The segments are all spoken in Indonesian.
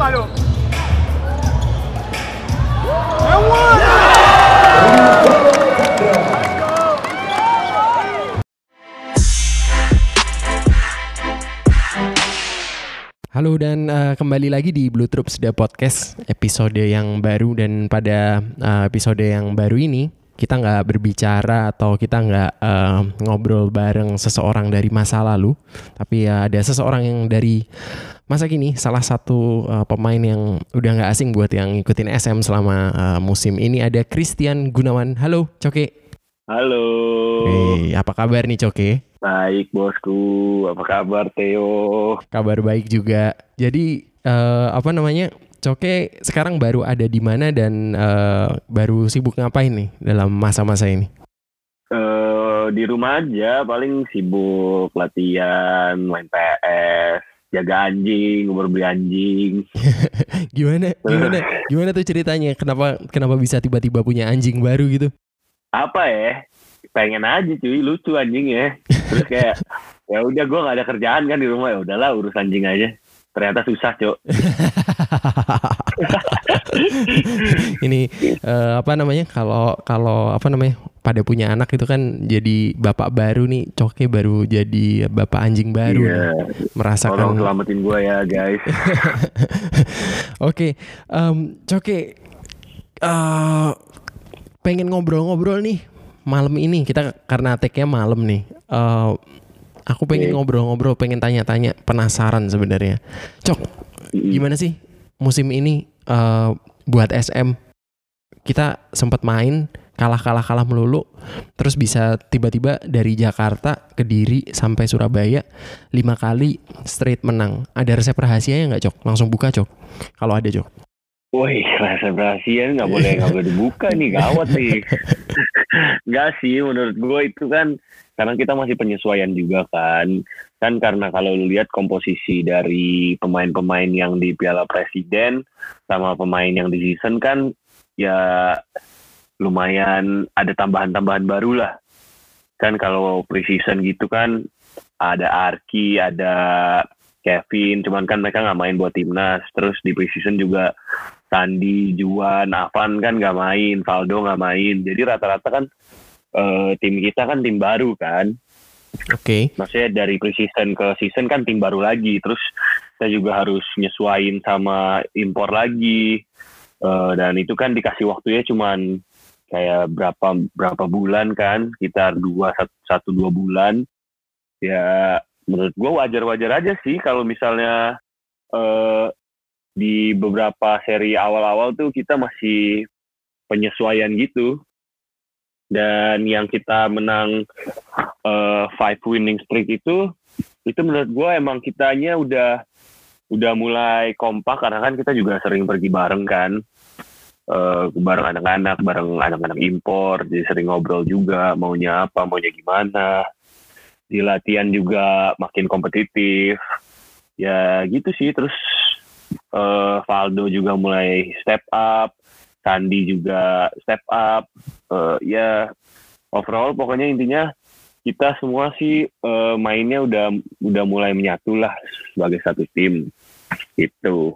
Lu? Halo dan uh, kembali lagi di Blue Troops The Podcast episode yang baru dan pada uh, episode yang baru ini kita nggak berbicara atau kita nggak uh, ngobrol bareng seseorang dari masa lalu tapi ya ada seseorang yang dari masa kini salah satu uh, pemain yang udah nggak asing buat yang ngikutin SM selama uh, musim ini ada Christian Gunawan halo Coke Halo. Hey, apa kabar nih Coke Baik bosku, apa kabar Theo? Kabar baik juga. Jadi uh, apa namanya? Coke sekarang baru ada di mana dan uh, baru sibuk ngapain nih dalam masa-masa ini? Uh, di rumah aja, paling sibuk latihan, main PS, jaga anjing, umur beli anjing. gimana? Gimana? Gimana tuh ceritanya? Kenapa kenapa bisa tiba-tiba punya anjing baru gitu? Apa ya? pengen aja cuy lucu anjing ya terus kayak ya udah gue nggak ada kerjaan kan di rumah ya udahlah urus anjing aja ternyata susah cok ini uh, apa namanya kalau kalau apa namanya pada punya anak itu kan jadi bapak baru nih coke baru jadi bapak anjing baru nih. merasakan Tolong selamatin gue ya guys oke okay. um, coke uh, pengen ngobrol-ngobrol nih malam ini kita karena tag-nya malam nih. Uh, aku pengen ngobrol-ngobrol, pengen tanya-tanya, penasaran sebenarnya. Cok, gimana sih musim ini uh, buat SM? Kita sempat main kalah-kalah kalah melulu, terus bisa tiba-tiba dari Jakarta ke Diri sampai Surabaya lima kali straight menang. Ada resep rahasianya nggak cok? Langsung buka cok. Kalau ada cok. Woi, rasa rahasia nggak boleh nggak boleh dibuka nih gawat nih. Nggak sih, menurut gue itu kan karena kita masih penyesuaian juga kan. Kan karena kalau lu lihat komposisi dari pemain-pemain yang di Piala Presiden sama pemain yang di season kan ya lumayan ada tambahan-tambahan baru lah. Kan kalau preseason gitu kan ada Arki, ada Kevin, cuman kan mereka nggak main buat timnas. Terus di preseason juga Sandi, Juan, Avan kan nggak main, Valdo nggak main. Jadi rata-rata kan uh, tim kita kan tim baru kan. Oke. Okay. Maksudnya dari preseason ke season kan tim baru lagi. Terus kita juga harus nyesuain sama impor lagi. Uh, dan itu kan dikasih waktunya cuman kayak berapa berapa bulan kan, sekitar dua satu, satu dua bulan. Ya menurut gue wajar-wajar aja sih kalau misalnya uh, di beberapa seri awal-awal tuh kita masih penyesuaian gitu. Dan yang kita menang uh, five winning streak itu, itu menurut gue emang kitanya udah udah mulai kompak karena kan kita juga sering pergi bareng kan, uh, bareng anak-anak, bareng anak-anak impor, jadi sering ngobrol juga maunya apa, maunya gimana. Di latihan juga makin kompetitif. Ya gitu sih, terus uh, Valdo juga mulai step up, Sandi juga step up. Uh, ya overall pokoknya intinya kita semua sih uh, mainnya udah udah mulai menyatu lah sebagai satu tim itu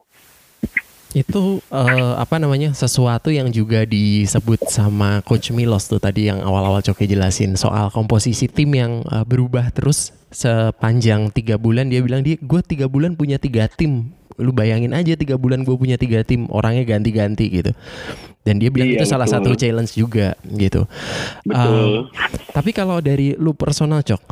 itu uh, apa namanya sesuatu yang juga disebut sama coach Milos tuh tadi yang awal-awal Coke jelasin soal komposisi tim yang uh, berubah terus sepanjang tiga bulan dia bilang dia gue tiga bulan punya tiga tim lu bayangin aja tiga bulan gue punya tiga tim orangnya ganti-ganti gitu dan dia bilang iya, itu betul. salah satu challenge juga gitu betul. Uh, tapi kalau dari lu personal cok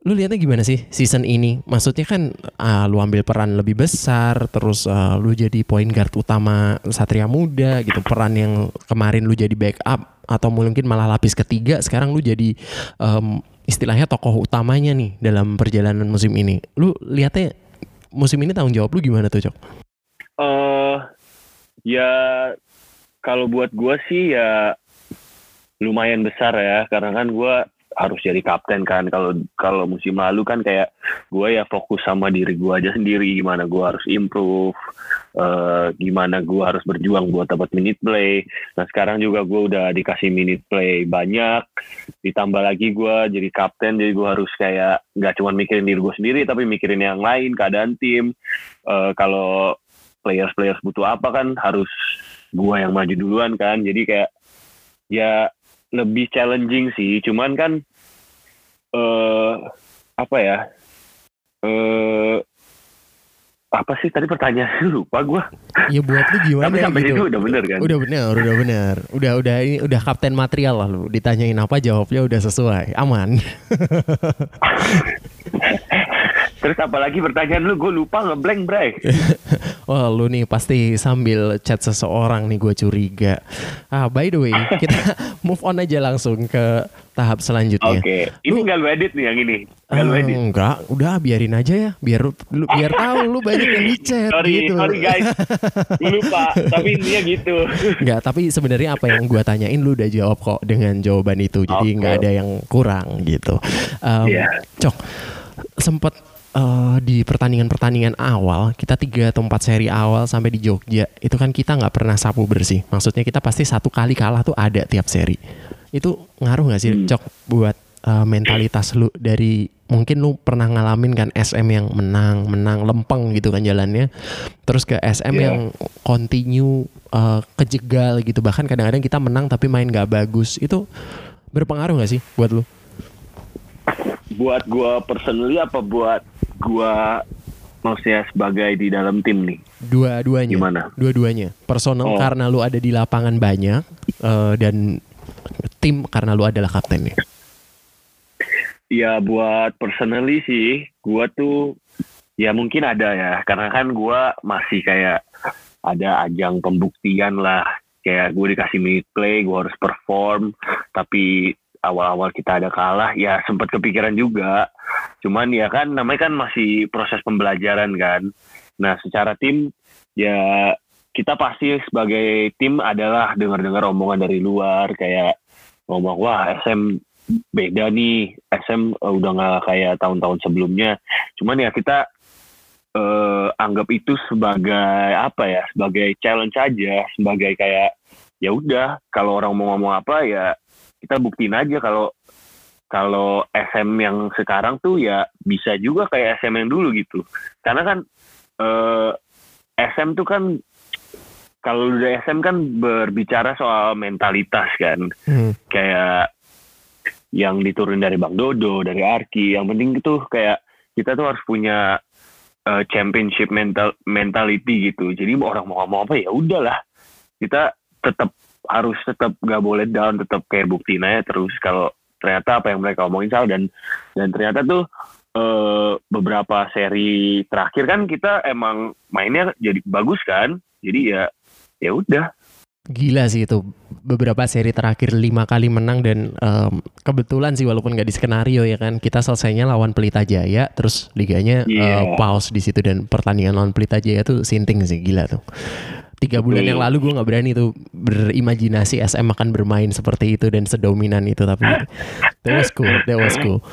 lu lihatnya gimana sih season ini? Maksudnya kan uh, lu ambil peran lebih besar, terus uh, lu jadi point guard utama Satria Muda gitu, peran yang kemarin lu jadi backup atau mungkin malah lapis ketiga, sekarang lu jadi um, istilahnya tokoh utamanya nih dalam perjalanan musim ini. Lu lihatnya musim ini tanggung jawab lu gimana tuh, Cok? Uh, ya kalau buat gue sih ya lumayan besar ya, karena kan gue harus jadi kapten kan. Kalau kalau musim lalu kan kayak gue ya fokus sama diri gue aja sendiri. Gimana gue harus improve uh, gimana gue harus berjuang buat dapat minute play. Nah sekarang juga gue udah dikasih minute play banyak. Ditambah lagi gue jadi kapten jadi gue harus kayak nggak cuma mikirin diri gue sendiri tapi mikirin yang lain keadaan tim. Uh, kalau players players butuh apa kan harus gua yang maju duluan kan. Jadi kayak ya lebih challenging sih cuman kan eh apa ya eh apa sih tadi pertanyaan lupa gua Ya buat lu gimana tapi sampai gitu. situ udah bener kan Udah bener, udah bener. Udah udah ini udah kapten material lah lu. Ditanyain apa jawabnya udah sesuai. Aman. terus apalagi pertanyaan lu gue lupa ngeblank bre Wah lu nih pasti sambil chat seseorang nih gue curiga. Ah by the way kita move on aja langsung ke tahap selanjutnya. oke ini Lu- nggak lu edit nih yang ini nggak lu Ah, edit enggak, udah biarin aja ya, biar lu biar tahu lu banyak yang di chat sorry gitu. sorry guys lupa tapi intinya gitu Enggak, tapi sebenarnya apa yang gua tanyain lu udah jawab kok dengan jawaban itu. Jadi nggak ada yang kurang gitu. Um, Iya. Cok, sempet eh, di pertandingan-pertandingan awal kita tiga atau empat seri awal sampai di Jogja itu kan kita nggak pernah sapu bersih. Maksudnya kita pasti satu kali kalah tuh ada tiap seri. Itu ngaruh nggak sih, Hmm. Cok, buat eh, mentalitas lu dari mungkin lu pernah ngalamin kan SM yang menang, menang lempeng gitu kan jalannya. Terus ke SM Iya. yang continue eh, kejegal gitu. Bahkan kadang-kadang kita menang tapi main nggak bagus. Itu berpengaruh nggak sih buat lu? buat gua personally apa buat gua maksudnya sebagai di dalam tim nih Dua-duanya. Gimana? Dua-duanya. Personal Oh. karena lu ada di lapangan banyak eh, dan tim karena lu adalah kaptennya. ya buat personally sih gua tuh ya mungkin ada ya karena kan gua masih kayak ada ajang pembuktian lah kayak gue dikasih minute play gue harus perform tapi awal-awal kita ada kalah ya sempat kepikiran juga. Cuman ya kan namanya kan masih proses pembelajaran kan. Nah secara tim ya kita pasti sebagai tim adalah dengar-dengar omongan dari luar kayak ngomong wah SM beda nih. SM eh, udah nggak kayak tahun-tahun sebelumnya. Cuman ya kita eh, anggap itu sebagai apa ya sebagai challenge aja sebagai kayak ya udah kalau orang mau ngomong apa ya kita buktiin aja kalau kalau SM yang sekarang tuh ya bisa juga kayak SM yang dulu gitu karena kan eh, SM tuh kan kalau udah SM kan berbicara soal mentalitas kan Hmm. kayak yang diturun dari Bang Dodo, dari Arki. Yang penting itu kayak kita tuh harus punya uh, championship mental mentality gitu. Jadi orang mau ngomong apa ya udahlah. Kita tetap harus tetap gak boleh down, tetap kayak buktiin aja terus kalau ternyata apa yang mereka omongin salah dan dan ternyata tuh eh, beberapa seri terakhir kan kita emang mainnya jadi bagus kan. Jadi ya ya udah Gila sih itu beberapa seri terakhir lima kali menang dan em, kebetulan sih walaupun nggak di skenario ya kan kita selesainya lawan Pelita Jaya terus liganya eh, Iya. pause di situ dan pertandingan lawan Pelita Jaya tuh sinting sih gila tuh tiga bulan yang lalu gue nggak berani tuh berimajinasi SM akan bermain seperti itu dan sedominan itu tapi that was cool that was cool.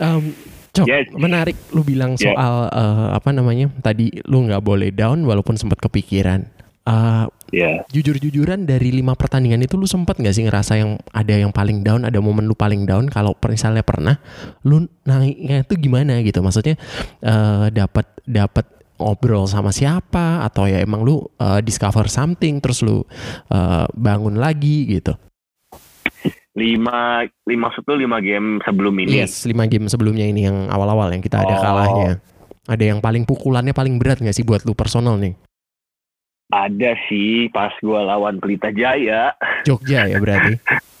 Em, Cok, Yes. menarik lu bilang Yeah. soal eh, apa namanya tadi lu nggak boleh down walaupun sempat kepikiran. Eh, ya jujur-jujuran dari lima pertandingan itu lu sempet nggak sih ngerasa yang ada yang paling down ada momen lu paling down? Kalau misalnya pernah lu naiknya itu gimana gitu? Maksudnya eh, dapat dapat ngobrol sama siapa atau ya emang lu eh, discover something terus lu eh, bangun lagi gitu lima lima lu lima game sebelum ini yes lima game sebelumnya ini yang awal-awal yang kita ada Oh. kalahnya ada yang paling pukulannya paling berat nggak sih buat lu personal nih Ada sih pas gua lawan Pelita Jaya. Jogja ya berarti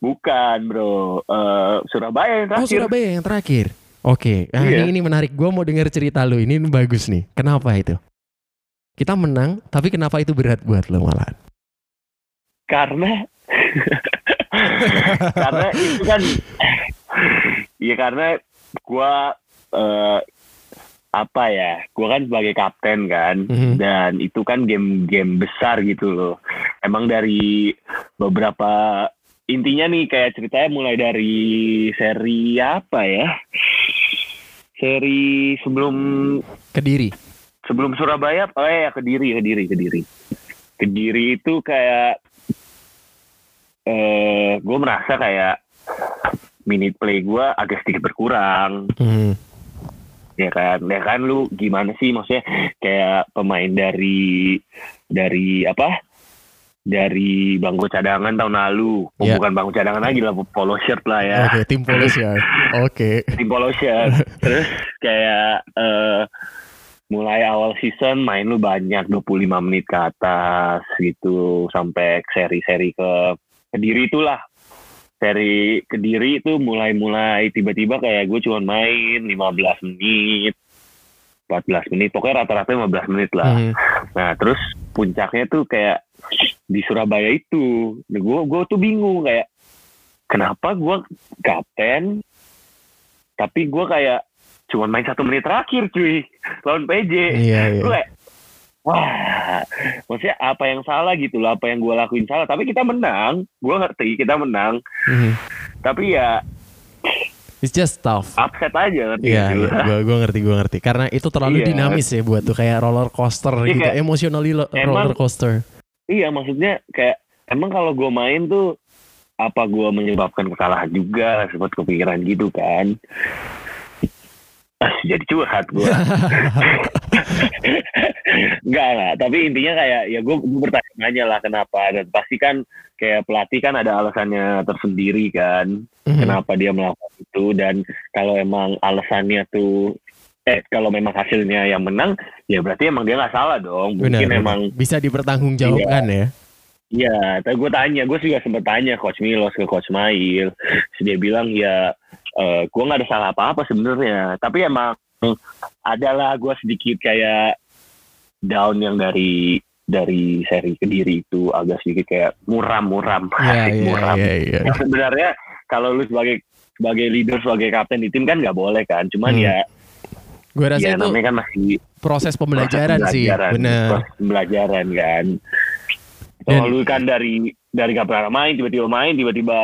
Bukan bro. Eh, Surabaya yang Oh terakhir. Surabaya yang terakhir. Oke, nah, Iya. ini, ini menarik. Gue mau dengar cerita lu. Ini bagus nih. Kenapa itu? Kita menang, tapi kenapa itu berat buat lo malah? Karena karena itu kan Iya karena gua eh, apa ya? Gua kan sebagai kapten kan Mhm. dan itu kan game-game besar gitu loh. Emang dari beberapa intinya nih kayak ceritanya mulai dari seri apa ya? Seri sebelum Kediri. sebelum Surabaya, oh ya Kediri, Kediri, Kediri. Kediri itu kayak eh gue merasa kayak minute play gue agak sedikit berkurang. Hmm. ya kan ya kan lu gimana sih maksudnya kayak pemain dari dari apa dari bangku cadangan tahun lalu oh, Ya. bukan bangku cadangan lagi lah polo shirt lah ya Oke, tim polos ya. Oke. tim polo shirt terus kayak eh, mulai awal season main lu banyak 25 menit ke atas gitu sampai seri-seri ke kediri itulah seri kediri itu mulai-mulai tiba-tiba kayak gue cuma main 15 menit 14 menit pokoknya rata-rata 15 menit lah Mhm. Nah terus puncaknya tuh kayak di Surabaya itu, gue gue tuh bingung kayak kenapa gue kapten, tapi gue kayak cuma main satu menit terakhir cuy lawan PJ. Iya, iya. Gue kayak, wah, maksudnya apa yang salah gitu loh, apa yang gue lakuin salah. Tapi kita menang, gue ngerti kita menang. Mhm. Tapi ya It's just tough. upset aja ngerti Iya, iya, gua gua ngerti, gua ngerti. Karena itu terlalu Iya. dinamis ya buat tuh kayak roller coaster Iya, gitu, kayak- emotionally lo- Emang- roller coaster. Iya maksudnya kayak emang kalau gue main tuh apa gue menyebabkan kesalahan juga sempat kepikiran gitu kan jadi curhat gue Enggak lah tapi intinya kayak ya gue bertanya lah kenapa. Dan pasti kan kayak pelatih kan ada alasannya tersendiri kan. Mhm. kenapa dia melakukan itu. Dan kalau emang alasannya tuh eh kalau memang hasilnya yang menang ya berarti emang dia nggak salah dong. Mungkin benar. emang bisa dipertanggungjawabkan ya. Iya, tapi gue tanya, gue juga sempat tanya Coach Milos ke Coach Mail. Terus dia bilang ya, eh gue nggak ada salah apa-apa sebenarnya. Tapi emang adalah gue sedikit kayak down yang dari dari seri kediri itu agak sedikit kayak muram-muram, Asik, iya, muram. iya, iya. Yang sebenarnya kalau lu sebagai sebagai leader, sebagai kapten di tim kan nggak boleh kan. Cuman Hmm. ya, Gue rasa ya itu kan masih proses pembelajaran proses sih, pembelajaran, bener. proses pembelajaran kan Dan- kalau lu kan dari dari gak pernah main tiba-tiba main tiba-tiba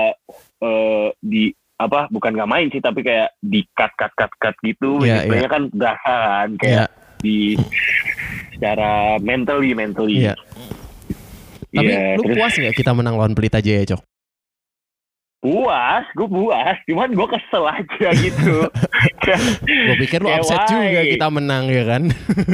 eh, di apa bukan gak main sih tapi kayak di cut cut cut cut gitu Iya, sebenarnya kan berasa kan kayak Iya. di secara mentally mentally Iya. Tapi Iya, lu terus puas nggak kita menang lawan Pelita Jaya, Cok? Puas gue puas cuman gue kesel aja gitu Gue pikir lu upset why? juga kita menang ya kan?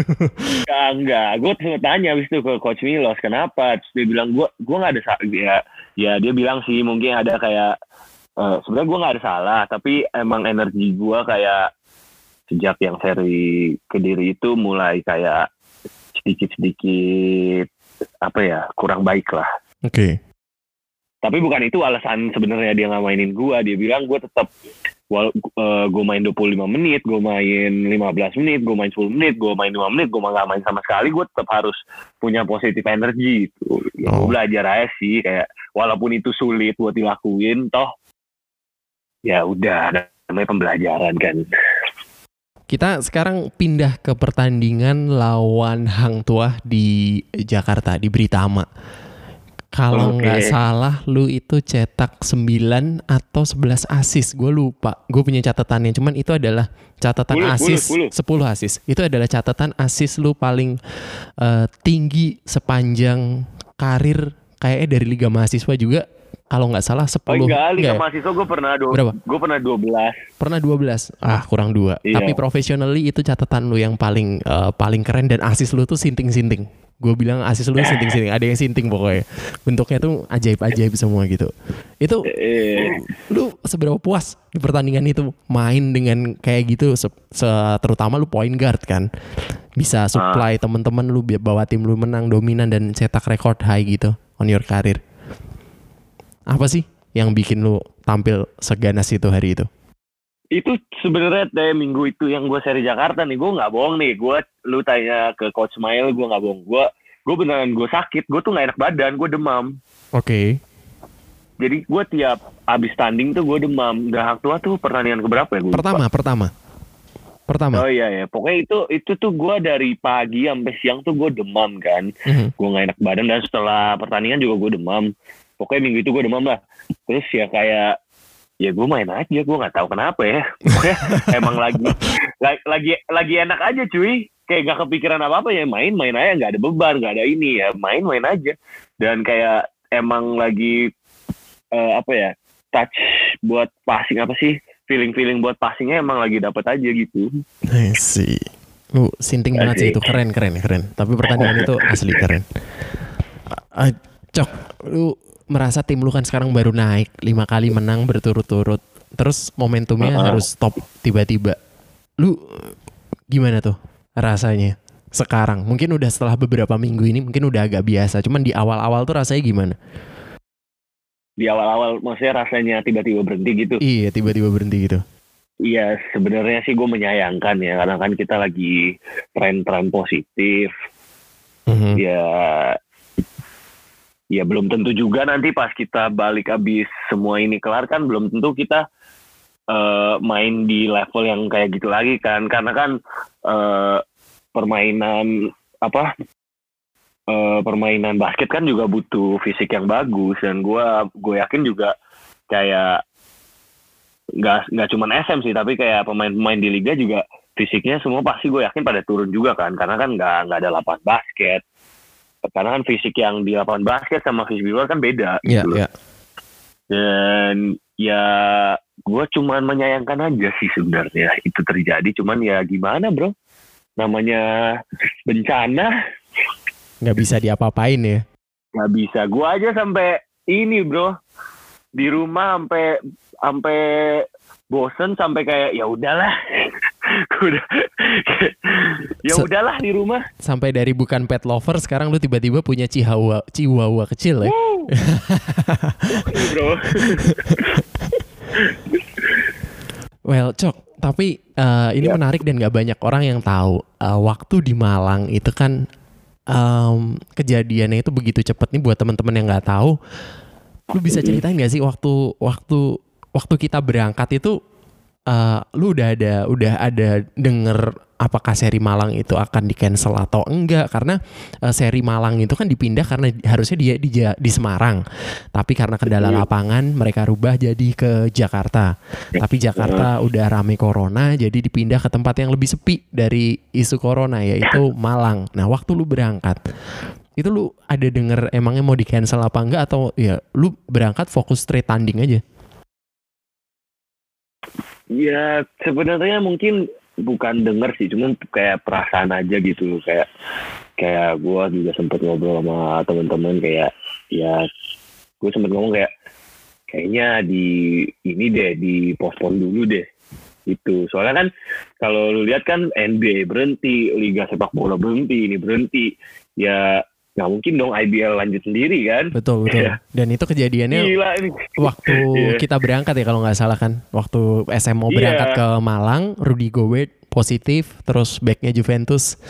Enggak, enggak. Gue tanya habis itu ke Coach Milos, kenapa? Terus dia bilang, gue gue nggak ada salah. Ya, ya dia bilang sih mungkin ada kayak, eh, sebenarnya gue nggak ada salah, tapi emang energi gue kayak sejak yang seri kediri itu mulai kayak sedikit-sedikit apa ya kurang baik lah. Oke. Tapi bukan itu alasan sebenarnya dia nggak mainin gue. Dia bilang gue tetap wal gue main 25 menit, gue main 15 menit, gue main 10 menit, gue main 5 menit, gue nggak main sama sekali, gue tetap harus punya positif energi itu. Ya, Oh. Gue belajar aja sih kayak walaupun itu sulit buat dilakuin, toh ya udah namanya pembelajaran kan. Kita sekarang pindah ke pertandingan lawan Hang Tuah di Jakarta di Britama. Kalau Oke. nggak salah lu itu cetak 9 atau 11 asis. Gue lupa. Gue punya catatannya. Cuman itu adalah catatan 10, asis 10, 10 asis. Itu adalah catatan asis lu paling eh, tinggi sepanjang karir kayaknya dari Liga Mahasiswa juga. Kalau nggak salah 10. Oh enggak, Liga Nggak ya? mahasiswa gue pernah dua, Berapa? gue pernah 12. Pernah 12. Ah, kurang dua. Iya. Tapi professionally itu catatan lu yang paling eh, paling keren dan asis lu tuh sinting-sinting. Gue bilang asis lu sinting-sinting. Ada yang sinting pokoknya. Bentuknya tuh ajaib-ajaib semua gitu. Itu Eh, lu seberapa puas di pertandingan itu main dengan kayak gitu se- se- terutama lu point guard kan bisa supply teman-teman lu biar bawa tim lu menang dominan dan cetak record high gitu on your career apa sih yang bikin lu tampil seganas itu hari itu itu sebenarnya dari minggu itu yang gue seri Jakarta nih. Gue nggak bohong nih. Gue lu tanya ke coach Mail gue nggak bohong. Gue gue beneran gue sakit. Gue tuh nggak enak badan. Gue demam. Oke. Jadi gue tiap abis tanding tuh gue demam. Gak tua tuh pertandingan keberapa ya? Gue pertama pertama. Pertama. Oh iya ya pokoknya itu itu tuh gue dari pagi sampai siang tuh gue demam kan. Mhm. gue nggak enak badan. Dan setelah pertandingan juga gue demam. Pokoknya minggu itu gue demam lah. Terus ya kayak ya gue main aja gue nggak tahu kenapa ya emang lagi lagi lagi enak aja cuy kayak gak kepikiran apa apa ya main main aja nggak ada beban nggak ada ini ya main main aja dan kayak emang lagi eh, apa ya touch buat passing apa sih feeling-feeling buat passingnya emang lagi dapat aja gitu. I see. Lu sinting banget sih itu keren keren keren. Tapi pertandingan itu asli keren. Ah, Cok, lu merasa tim lu kan sekarang baru naik lima kali menang berturut-turut. Terus momentumnya Uh-uh. harus stop tiba-tiba. Lu gimana tuh rasanya sekarang? Mungkin udah setelah beberapa minggu ini mungkin udah agak biasa. Cuman di awal-awal tuh rasanya gimana? Di awal-awal maksudnya rasanya tiba-tiba berhenti gitu. Iya tiba-tiba berhenti gitu. Iya sebenarnya sih gue menyayangkan ya karena kan kita lagi tren-tren positif. Mhm. Ya ya belum tentu juga nanti pas kita balik abis semua ini kelar kan belum tentu kita eh, main di level yang kayak gitu lagi kan. Karena kan eh, permainan apa eh, permainan basket kan juga butuh fisik yang bagus. Dan gue gue yakin juga kayak nggak nggak cuma SM sih tapi kayak pemain-pemain di liga juga fisiknya semua pasti gue yakin pada turun juga kan. Karena kan nggak nggak ada lapangan basket karena kan fisik yang di lapangan basket sama fisik di luar kan beda Iya, gitu loh. iya. dan ya gue cuman menyayangkan aja sih sebenarnya itu terjadi cuman ya gimana bro namanya bencana Nggak bisa diapa-apain ya. nggak bisa gue aja sampai ini bro di rumah sampai sampai bosen sampai kayak ya udahlah udah ya udahlah di rumah Sampai dari bukan pet lover sekarang lu tiba-tiba punya chihuahua, chihuahua kecil ya. bro Well, Cok, tapi eh, ini Ya. menarik dan gak banyak orang yang tahu. Eh, waktu di Malang itu kan em, kejadiannya itu begitu cepet nih buat teman-teman yang nggak tahu. Lu bisa ceritain gak sih waktu waktu waktu kita berangkat itu eh, lu udah ada udah ada denger apakah seri Malang itu akan di cancel atau enggak? Karena eh, seri Malang itu kan dipindah karena harusnya dia di, di Semarang. Tapi karena kendala Betul. lapangan mereka rubah jadi ke Jakarta. Tapi Jakarta udah rame corona jadi dipindah ke tempat yang lebih sepi dari isu corona yaitu Malang. Nah waktu lu berangkat itu lu ada denger emangnya mau di cancel apa enggak? Atau ya lu berangkat fokus straight tanding aja Ya sebenarnya mungkin bukan denger sih, cuman kayak perasaan aja gitu. Kayak kayak gue juga sempet ngobrol sama teman-teman kayak ya gue sempet ngomong kayak kayaknya di ini deh di postpone dulu deh itu soalnya kan kalau lihat kan NBA berhenti liga sepak bola berhenti ini berhenti. Ya nggak mungkin dong IBL lanjut sendiri kan betul betul Iya. dan itu kejadiannya gila ini waktu Iya. kita berangkat ya kalau nggak salah kan waktu SM mau Iya. berangkat ke Malang Rudy Gobert positif terus backnya Juventus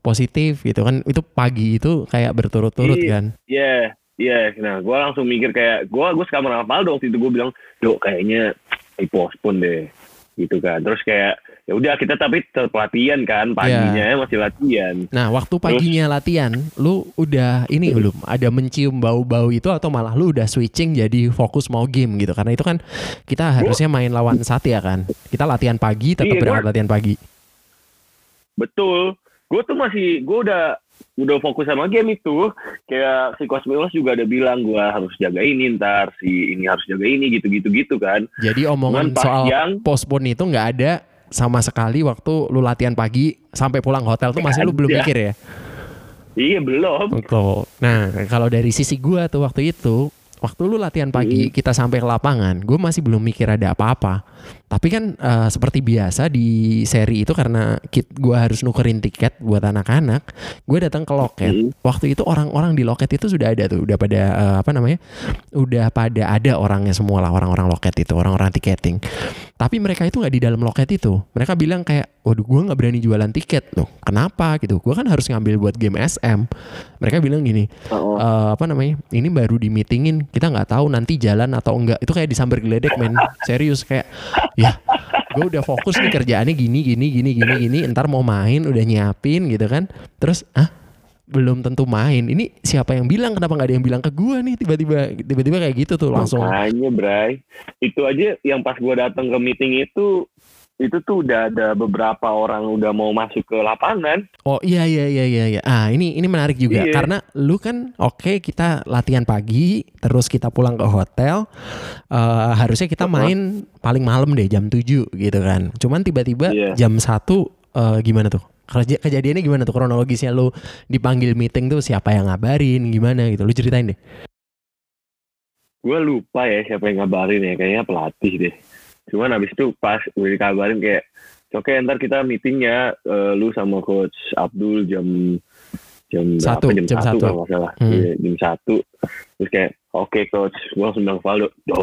positif gitu kan itu pagi itu kayak berturut-turut Iya. kan Iya, iya. Nah, gue langsung mikir kayak gue gue sekamar sama Paldo waktu itu gue bilang, dok kayaknya dipospon deh, gitu kan. Terus kayak ya udah kita tapi tetap latihan kan paginya Iya. masih latihan. nah waktu paginya latihan lu udah ini belum ada mencium bau-bau itu atau malah lu udah switching jadi fokus mau game gitu karena itu kan kita harusnya main lawan Satya kan kita latihan pagi tetap Iya, berangkat gua- latihan pagi Betul. Gue tuh masih gue udah udah fokus sama game itu. Kayak si Cosmilos juga ada bilang gue harus jaga ini ntar si ini harus jaga ini gitu-gitu gitu kan. jadi omongan Cuman soal yang- postpone itu nggak ada sama sekali waktu lu latihan pagi sampai pulang hotel tuh masih lu belum ada. mikir ya Iya belum. Betul. Nah, kalau dari sisi gua tuh waktu itu, waktu lu latihan pagi, kita sampai ke lapangan, gue masih belum mikir ada apa-apa. Tapi kan eh, seperti biasa di seri itu karena kit, gua harus nukerin tiket buat anak-anak, gue datang ke loket. Hmm. Waktu itu orang-orang di loket itu sudah ada tuh, udah pada eh, apa namanya, udah pada ada orangnya semua lah orang-orang loket itu, orang-orang tiketing. Tapi mereka itu nggak di dalam loket itu. Mereka bilang kayak, waduh gue nggak berani jualan tiket loh. Kenapa gitu? Gue kan harus ngambil buat game SM. Mereka bilang gini, Oh, "Eh, apa namanya? Ini baru di meetingin. Kita nggak tahu nanti jalan atau enggak. Itu kayak disambar geledek men. Serius kayak, ya gue udah fokus nih kerjaannya gini gini gini gini gini. Ntar mau main udah nyiapin gitu kan. Terus ah belum tentu main. Ini siapa yang bilang? Kenapa nggak ada yang bilang ke gue nih? Tiba-tiba tiba-tiba kayak gitu tuh langsung. Makanya Bray, itu aja yang pas gue datang ke meeting itu itu tuh udah ada beberapa orang udah mau masuk ke lapangan. Oh iya iya iya iya iya. Ah, ini ini menarik juga Iya. karena lu kan oke kita latihan pagi, terus kita pulang ke hotel. eh harusnya kita main paling malam deh jam 7 gitu kan. Cuman tiba-tiba Iya. jam 1 eh, gimana tuh? Kejadiannya gimana tuh kronologisnya lu dipanggil meeting tuh siapa yang ngabarin gimana gitu. Lu ceritain deh. Gue lupa ya siapa yang ngabarin ya, kayaknya pelatih deh. Cuman habis itu pas gue dikabarin kayak, oke ntar kita meetingnya eh, lu sama coach Abdul jam jam Satu, berapa? jam satu satu. kalau nggak salah Hmm. Iya, jam satu terus kayak oke coach gue langsung bilang Valdo do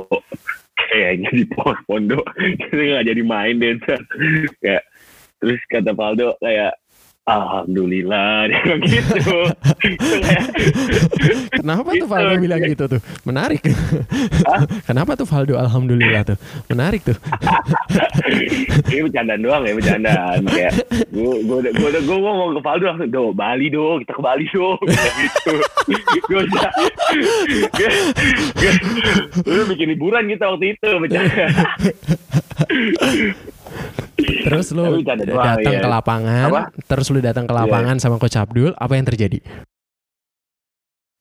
kayaknya di pospon do kita nggak jadi main deh ntar." kayak terus kata Valdo kayak Alhamdulillah dia bilang gitu Kenapa tuh Gitu. Valdo bilang gitu tuh? Menarik. Kenapa tuh Valdo alhamdulillah tuh? Menarik tuh. ini bercandaan doang ya bercandaan kayak gue gue gue gue ngomong ke Valdo langsung do Bali do kita ke Bali do gitu gue udah gue bikin liburan kita waktu itu bercanda Terus lu datang iya. ke lapangan, Apa? terus lu datang ke lapangan sama Coach Abdul, apa yang terjadi?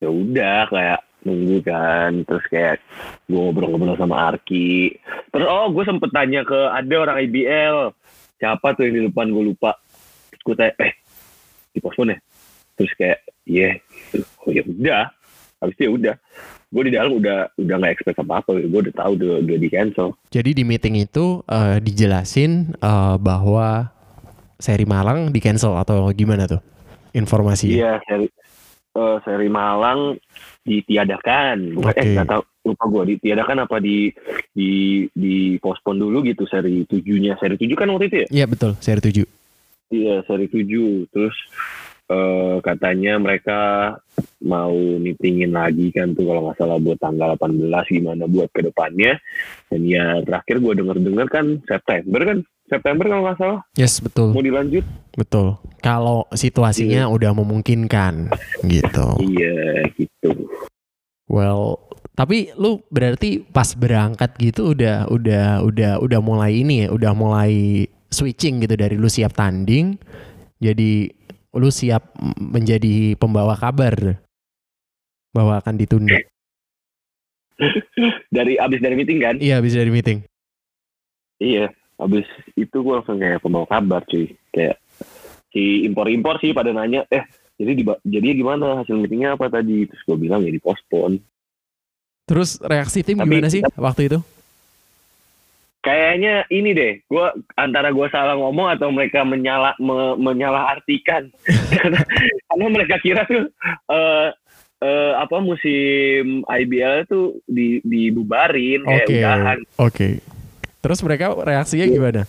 ya udah kayak nunggu kan terus kayak gue ngobrol-ngobrol sama Arki. Terus oh gue sempet tanya ke ada orang IBL siapa tuh yang di depan gue lupa. Terus gue tanya eh di pospon ya? Terus kayak iya. Oh ya udah. Habis itu ya udah gue di dalam udah udah nggak expect apa apa gue udah tahu udah, udah di cancel. Jadi di meeting itu eh, dijelasin eh, bahwa seri Malang di cancel atau gimana tuh informasinya? iya seri eh, seri Malang ditiadakan. Bukan Oke. eh nggak tahu lupa gue ditiadakan apa di di di pospon dulu gitu seri tujuhnya. Seri tujuh kan waktu itu ya? Iya betul, seri 7. iya seri tujuh. Terus eh, katanya mereka mau meetingin lagi kan tuh kalau nggak salah buat tanggal 18 gimana buat ke depannya dan ya terakhir gue denger dengar kan September kan September kalau nggak salah Yes, betul. mau dilanjut Betul. Kalau situasinya udah memungkinkan gitu. iya gitu Well, tapi lu berarti pas berangkat gitu udah udah udah udah mulai ini ya, udah mulai switching gitu dari lu siap tanding jadi lu siap menjadi pembawa kabar bahwa akan ditunda. dari abis dari meeting kan Iya, bisa dari meeting. Iya, habis itu gue langsung kayak pembawa kabar cuy. Kayak si impor-impor sih pada nanya, eh jadi di, jadi gimana hasil meetingnya apa tadi? Terus gue bilang ya dipospon. Terus reaksi tim Tapi- gimana sih waktu itu? Kayaknya ini deh, gue antara gue salah ngomong atau mereka menyala me, menyalah artikan. karena, mereka kira tuh eh eh, apa musim IBL tuh di dibubarin kayak Oke. udahan. Oke. Terus mereka reaksinya gimana?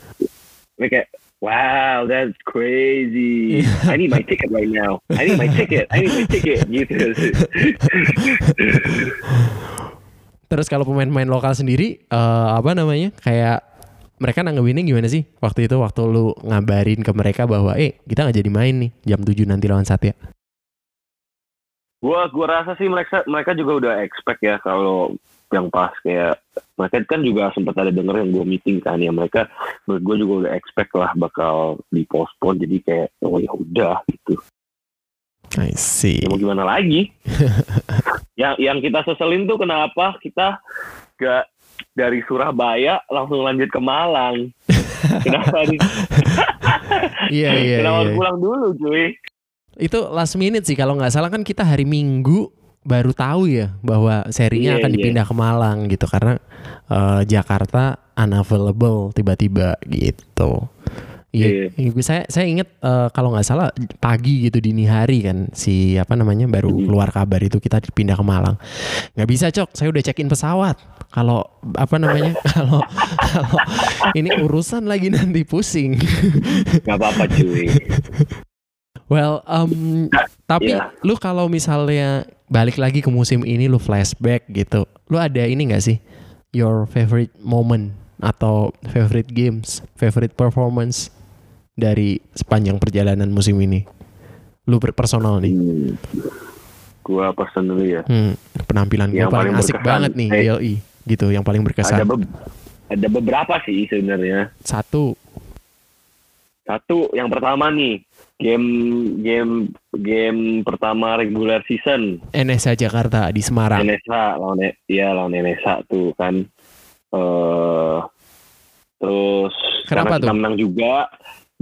Mereka wow, that's crazy. I need my ticket right now. I need my ticket. I need my ticket. Gitu. Terus kalau pemain-pemain lokal sendiri eh, apa namanya? Kayak mereka nanggepinnya gimana sih waktu itu waktu lu ngabarin ke mereka bahwa eh kita nggak jadi main nih jam 7 nanti lawan Satya. Gua gua rasa sih mereka mereka juga udah expect ya kalau yang pas kayak mereka kan juga sempat ada denger yang gue meeting kan ya mereka gue juga udah expect lah bakal dipospon jadi kayak oh ya udah gitu I see. ya mau gimana lagi yang yang kita seselin tuh kenapa kita gak dari Surabaya langsung lanjut ke Malang kenapa nih Iya iya kenapa iya. pulang dulu cuy Itu last minute sih kalau nggak salah kan kita hari Minggu baru tahu ya bahwa serinya Iya, akan iya. dipindah ke Malang gitu karena eh, Jakarta unavailable tiba-tiba gitu. Iya, gue- saya saya inget eh, kalau nggak salah pagi gitu dini hari kan si apa namanya baru Hmm. keluar kabar itu kita dipindah ke Malang. Nggak bisa cok, saya udah check in pesawat. Kalau apa namanya kalau kalau ini urusan lagi nanti pusing. nggak apa-apa cuy Well, um, tapi Iya. lu kalau misalnya balik lagi ke musim ini lu flashback gitu, lu ada ini nggak sih your favorite moment atau favorite games, favorite performance dari sepanjang perjalanan musim ini? Lu per- personal nih, hmm. gua personally ya hmm, penampilan Yang paling paling asik berkesan. banget nih, Eh. GLI, gitu, yang paling ada berkesan. be- ada beberapa sih sebenarnya Satu, Satu, yang pertama nih, game game game pertama regular season NSA Jakarta di Semarang. NSA lawan ya lawan NSA tuh kan. eh terus Kenapa tuh? menang juga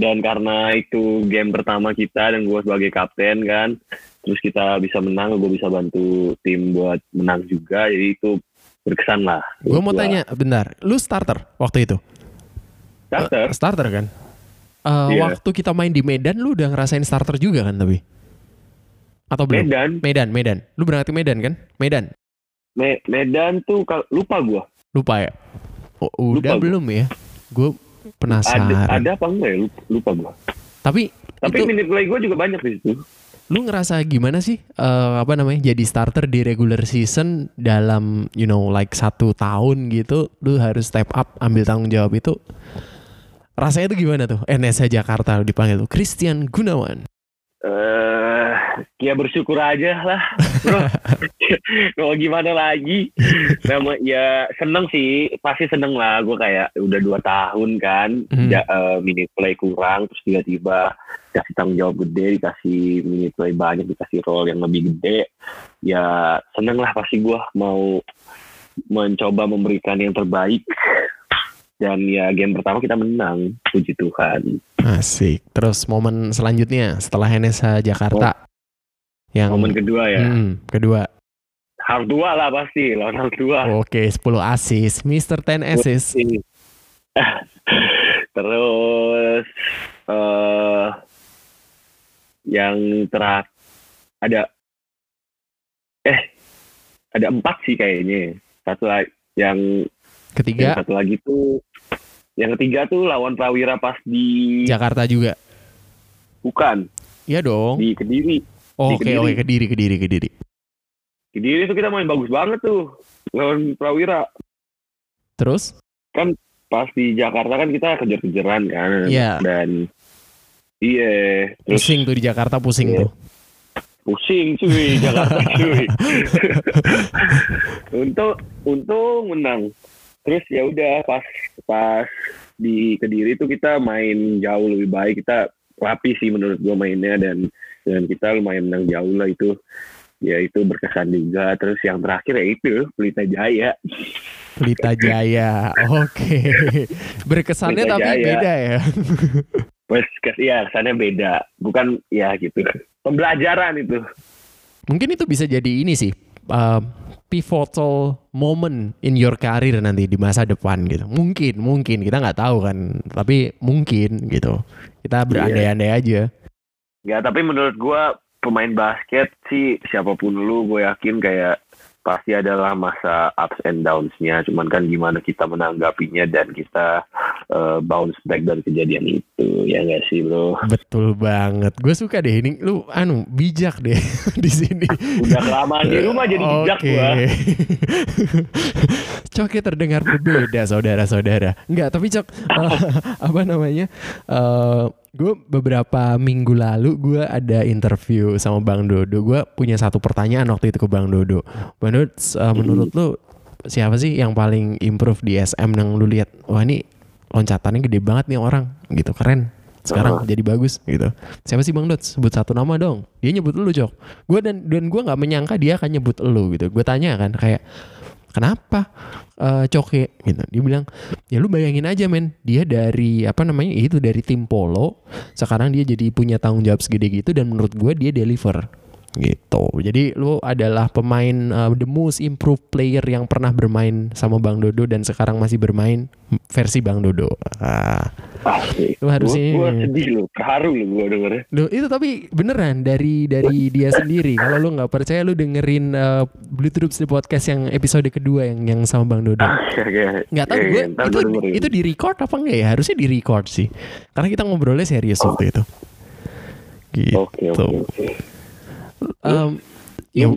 dan karena itu game pertama kita dan gue sebagai kapten kan, terus kita bisa menang, gue bisa bantu tim buat menang juga, jadi itu berkesan lah. Gue mau tanya, bentar, lu starter waktu itu? starter. Eh, starter kan? Eh, Iya. Waktu kita main di Medan, lu udah ngerasain starter juga kan tapi? Atau belum? Medan, Medan, Medan. Lu berangkat ke Medan kan? Medan. Me- Medan tuh lupa gue. Lupa ya? Oh, udah Lupa gua. belum ya? Gue Ada penasaran. ada apa enggak ya? Lupa, lupa gue. Tapi Tapi itu minute play gue juga banyak di situ. lu ngerasa gimana sih eh, apa namanya jadi starter di regular season dalam you know like satu tahun gitu lu harus step up ambil tanggung jawab itu rasanya itu gimana tuh NSA Jakarta dipanggil tuh Christian Gunawan eh ya bersyukur aja lah, bro. Mau gimana lagi? Nama ya seneng sih, pasti seneng lah. Gue kayak udah dua tahun kan, Hmm. ya, eh, minute play kurang, terus tiba-tiba dikasih tanggung jawab gede, dikasih minute play banyak, dikasih role yang lebih gede. Ya seneng lah pasti gue mau mencoba memberikan yang terbaik. Dan ya game pertama kita menang, puji Tuhan. asik terus momen selanjutnya setelah NSA Jakarta yang Momen kedua ya. Hmm, kedua Hang tua lah pasti, lawan hang tua. oke 10 asis Mr. 10 asis Terus eh yang terak ada eh ada empat sih kayaknya. Satu lagi yang, yang ketiga satu lagi tuh yang ketiga tuh lawan Prawira pas di Jakarta juga bukan Iya dong di Kediri. Oke Kediri. oke kediri kediri kediri Kediri tuh kita main bagus banget tuh lawan Prawira. terus Pas di Jakarta kan kita kejar-kejaran kan. Iya. Dan iya, terus pusing tuh di Jakarta pusing Iya. tuh pusing cuy Jakarta cuy untung untung menang terus ya udah pas pas di kediri itu kita main jauh lebih baik kita rapi sih menurut gua mainnya dan dan kita lumayan menang jauh lah itu. Ya itu berkesan juga. Terus yang terakhir ya itu Pelita Jaya. Pelita Jaya. Oke. Berkesannya Pelita tapi Jaya. beda ya? Wes ya kesannya beda. Bukan ya gitu. Pembelajaran itu. Mungkin itu bisa jadi ini sih uh, pivotal moment in your career nanti di masa depan gitu. Mungkin mungkin. Kita nggak tahu kan tapi mungkin gitu. Kita berandai-andai aja Ya tapi menurut gua pemain basket sih siapa pun lu gue yakin kayak pasti adalah masa ups and downs-nya. Cuman kan gimana kita menanggapinya dan kita eh, bounce back dari kejadian itu. Ya nggak sih bro? betul banget gue suka deh ini lu anu bijak deh di sini Udah kelamaan di rumah jadi bijak Oke. gua. Coknya terdengar berbeda saudara-saudara. Enggak, tapi Cok eh, apa namanya? Eh gue beberapa minggu lalu gue ada interview sama Bang Dodo. Gue punya satu pertanyaan waktu itu ke Bang Dodo. Bang Dodo, eh, menurut lu siapa sih yang paling improve di SM yang lu lihat? Wah ini loncatannya gede banget nih orang, gitu keren. Sekarang jadi bagus gitu. Siapa sih Bang Dot? Sebut satu nama dong. Dia nyebut lu, Cok. Gue dan dan gue nggak menyangka dia akan nyebut lu gitu. Gue tanya kan kayak kenapa eh Coke gitu. Dia bilang, "Ya lu bayangin aja men, dia dari apa namanya? Itu dari tim polo. Sekarang dia jadi punya tanggung jawab segede gitu dan menurut gue dia deliver." Gitu. Jadi lu adalah pemain eh, the most improved player yang pernah bermain sama Bang Dodo dan sekarang masih bermain versi Bang Dodo. Ah. Lu harusnya- Gue sedih loh, terharu loh gue dengernya. Loh, itu tapi beneran dari dari dia sendiri. Kalau lu nggak percaya lu dengerin uh, Blue Troops di podcast yang episode kedua yang yang sama Bang Dodo. Nggak tahu gue itu itu di record apa enggak ya? Harusnya di record sih. Karena kita ngobrolnya serius waktu itu. Gitu. Oke oke oke. Em, ya,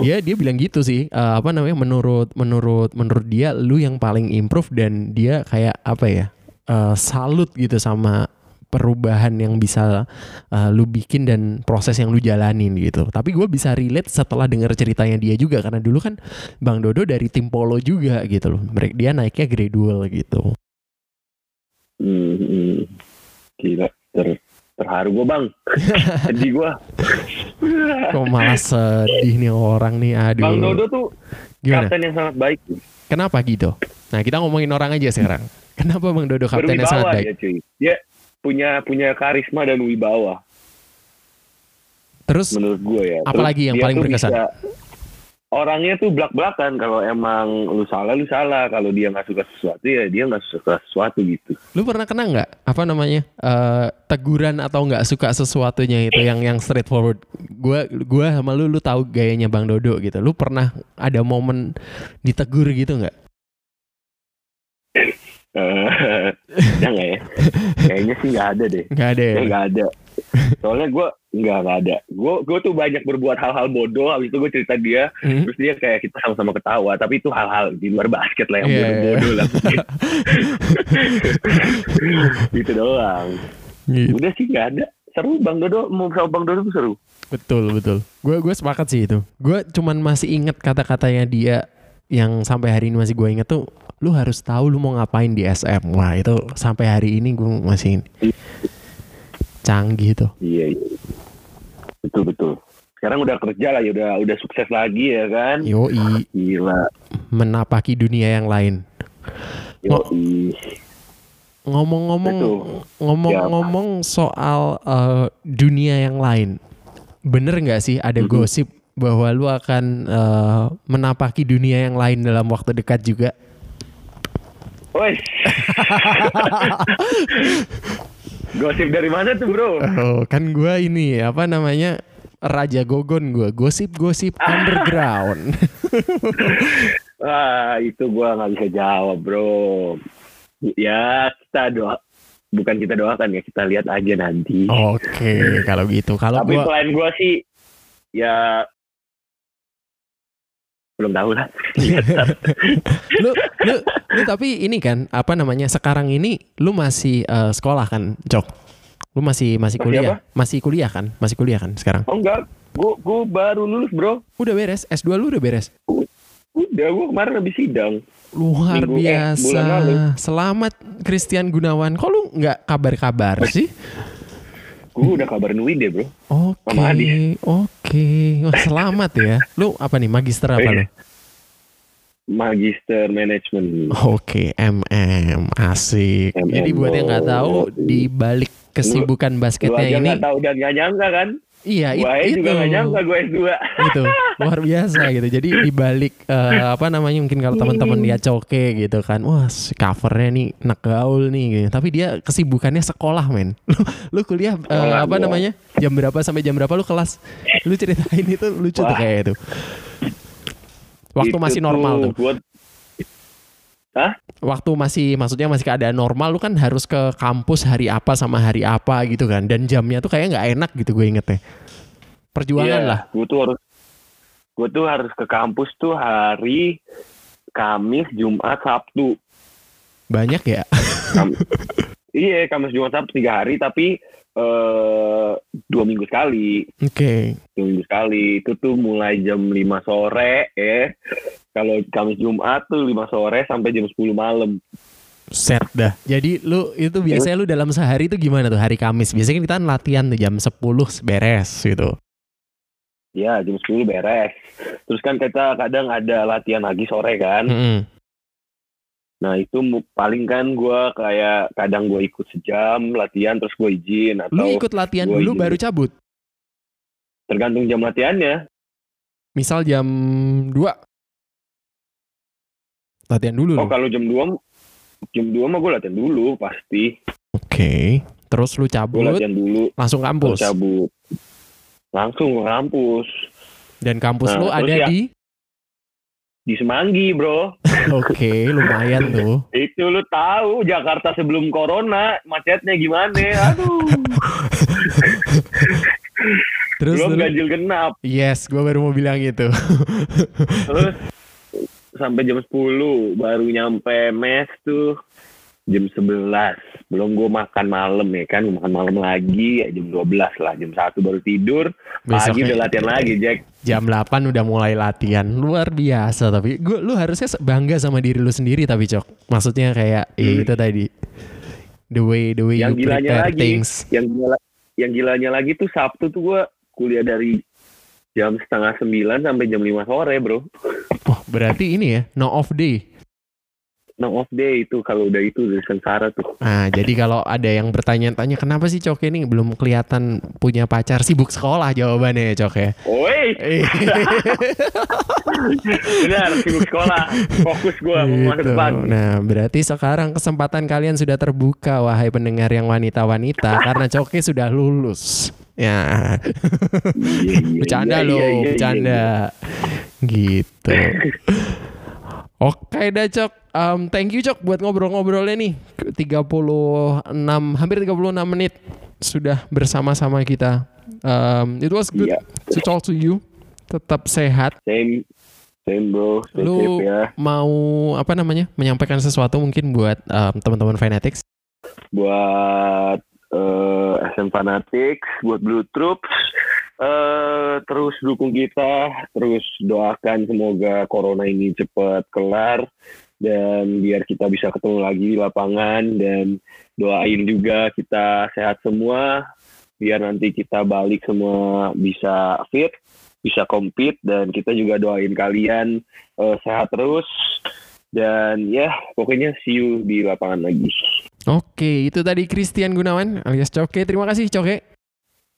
ya dia bilang gitu sih. Eh, apa namanya? Menurut menurut menurut dia lu yang paling improve dan dia kayak apa ya? eh, salut gitu sama perubahan yang bisa eh, lu bikin dan proses yang lu jalanin gitu. Tapi gue bisa relate setelah denger ceritanya dia juga karena dulu kan Bang Dodo dari tim polo juga gitu loh. Mereka dia naiknya gradual gitu. Hmm, hmm. Gila. Terharu gue bang. Sedih gue. Kok malah sedih nih orang nih, aduh. Bang Dodo tuh Gimana? kapten yang sangat baik. Kenapa gitu? Nah kita ngomongin orang aja sekarang. Kenapa Bang Dodo kaptennya sangat Berwibawa baik? ya cuy. Dia punya punya karisma dan wibawa Terus menurut gue ya. Apalagi yang paling berkesan? bisa- orangnya tuh belak-belakan kalau emang lu salah lu salah kalau dia nggak suka sesuatu ya dia nggak suka sesuatu gitu lu pernah kena nggak apa namanya eh, teguran atau nggak suka sesuatunya itu yang yang straightforward? Gua gua sama lu lu tahu gayanya Bang Dodo gitu. Lu pernah ada momen ditegur gitu nggak? Eh, ya nggak ya kayaknya sih nggak ada deh Nggak ada ya. Ya nggak ada. Soalnya gue nggak nggak ada. Gue gue tuh banyak berbuat hal-hal bodoh. Habis itu gue cerita dia. Hmm? Terus dia kayak kita sama-sama ketawa. Tapi itu hal-hal di luar basket lah yang Iya, iya. bodoh-bodoh lah. gitu doang. Gitu. Udah sih nggak ada. Seru Bang Dodo mau sama Bang Dodo tuh seru. Betul betul. Gue gue sepakat sih itu. Gue cuman masih inget kata-katanya dia yang sampai hari ini masih gue inget tuh. Lu harus tahu lu mau ngapain di SM. Wah itu sampai hari ini gue masih canggih tuh. Iya. iya. Betul betul. Sekarang udah kerja lah ya udah udah sukses lagi ya kan. Yoi Gila. menapaki dunia yang lain. Yoi. Ngomong-ngomong ngomong-ngomong soal eh, dunia yang lain. Bener nggak sih ada Mhm. gosip bahwa lu akan eh, menapaki dunia yang lain dalam waktu dekat juga? Woi. Gosip dari mana tuh bro? Oh, kan gua ini apa namanya? Raja Gogon gua, gosip-gosip underground. Wah itu gua nggak bisa jawab bro. Ya kita doa, bukan kita doakan ya kita lihat aja nanti. Oke, kalau gitu. Kalau Tapi gua selain gua sih ya belum tahu lah. Tat. lu lu lu tapi ini kan apa namanya sekarang ini lu masih eh, sekolah kan Jok lu masih masih Masih kuliah apa? masih kuliah kan masih kuliah kan sekarang oh enggak, gua gua baru lulus bro. udah beres S2 lu udah beres Udah gua kemarin habis sidang. luar Minggu- eh, biasa lalu. selamat Christian Gunawan kok lu nggak kabar-kabar sih Gua udah kabarin Wide bro. oke Adis. oke Wah, selamat ya lu apa nih magister apa lu Magister Manajemen. Oke, MM asik. MM, Jadi buat yang nggak tahu oh. di balik kesibukan Lu basketnya aja ini, nggak tahu dan nggak nyangka kan? Iya Gua itu. juga nggak nyangka gue S2. itu luar biasa gitu jadi dibalik eh, apa namanya mungkin kalau teman-teman lihat coke gitu kan wah si covernya nih nak gaul nih gitu. tapi dia kesibukannya sekolah men lu, lu kuliah Sekolah apa gua. namanya jam berapa sampai jam berapa lu kelas lu ceritain itu lucu tuh Wah. kayak itu waktu Itu masih normal tuh gua- waktu masih maksudnya masih keadaan normal lu kan harus ke kampus hari apa sama hari apa gitu kan dan jamnya tuh kayak nggak enak gitu gue ingetnya perjuangan Iya, lah Gue tuh harus gue tuh harus ke kampus tuh hari Kamis, Jumat, Sabtu. banyak ya Kam- iya, Kamis, Jumat, Sabtu tiga hari tapi eh dua minggu sekali. oke Dua minggu sekali. Itu tuh mulai jam 5 sore ya. Kalau Kamis Jumat tuh 5 sore sampai jam 10 malam. set dah jadi lu itu biasanya lu dalam sehari itu gimana tuh hari Kamis biasanya kan kita kan latihan tuh jam 10 beres gitu Ya, jam 10 beres. Terus kan kita kadang ada latihan lagi sore kan. Mm-mm. Nah itu paling kan gue kayak kadang gue ikut sejam latihan terus gue izin lu atau ikut latihan dulu izin. baru cabut tergantung jam latihannya. misal jam 2 latihan dulu Oh kalau jam 2 jam 2 mah gue latihan dulu pasti. Oke. Terus lu Gue cabut latihan dulu langsung kampus. cabut. Langsung ke kampus Dan kampus Nah, lu ada ya- di di Semanggi bro. Oke, lumayan tuh. Itu lu tahu Jakarta sebelum corona macetnya gimana? Aduh. Terus Belum lu- ganjil genap. Yes, gua baru mau bilang gitu. Terus sampai jam 10 baru nyampe mes tuh jam 11 belum gue makan malam ya kan Gua makan malam lagi ya jam 12 lah jam 1 baru tidur pagi Besoknya udah latihan lagi Jack jam 8 udah mulai latihan. Luar biasa tapi gua lu harusnya bangga sama diri lu sendiri tapi Cok. Maksudnya kayak ya Hmm. itu tadi. The way the way yang you gilanya prepare lagi things. yang gila, yang gilanya lagi tuh Sabtu tuh gue kuliah dari jam setengah sembilan sampai jam lima sore bro. Wah, berarti ini ya, no off day. No off day itu kalau udah itu udah sengsara tuh. Nah, jadi kalau ada yang bertanya-tanya kenapa sih Coke ini belum kelihatan punya pacar sibuk sekolah jawabannya ya Coke. Oi, Eh, benar sibuk sekolah. Fokus gue mau masa gitu. depan. Nah, berarti sekarang kesempatan kalian sudah terbuka wahai pendengar yang wanita-wanita karena Coke sudah lulus. Ya. Iya, iya, bercanda iya, loh, bercanda. Gitu. Oke dah Cok. Um, thank you Cok buat ngobrol-ngobrolnya nih. 36 hampir 36 menit sudah bersama-sama kita. Um, it was good Iya. to talk to you. Tetap sehat. Same, same bro. Stay Lu safe ya. mau apa namanya? menyampaikan sesuatu mungkin buat um, teman-teman Fanatics. buat eh, SM Fanatics, buat Blue Troops, eh, terus dukung kita, terus doakan semoga corona ini cepat kelar dan biar kita bisa ketemu lagi di lapangan dan doain juga kita sehat semua biar nanti kita balik semua bisa fit, bisa compete dan kita juga doain kalian eh, sehat terus dan ya pokoknya see you di lapangan lagi. Oke, itu tadi Christian Gunawan alias Coke. Terima kasih Coke.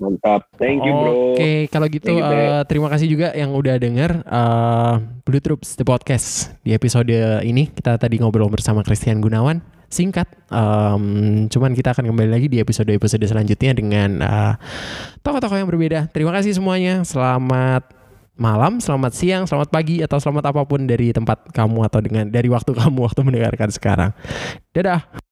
Mantap. Thank you, bro. Oke, kalau gitu you, eh, terima kasih juga yang udah denger eh, Blue Troops the podcast di episode ini kita tadi ngobrol bersama Christian Gunawan. Singkat, em, cuman kita akan kembali lagi di episode-episode selanjutnya dengan eh, tokoh-tokoh yang berbeda. Terima kasih semuanya. Selamat malam, selamat siang, selamat pagi atau selamat apa pun dari tempat kamu atau dengan dari waktu kamu waktu mendengarkan sekarang. Dadah.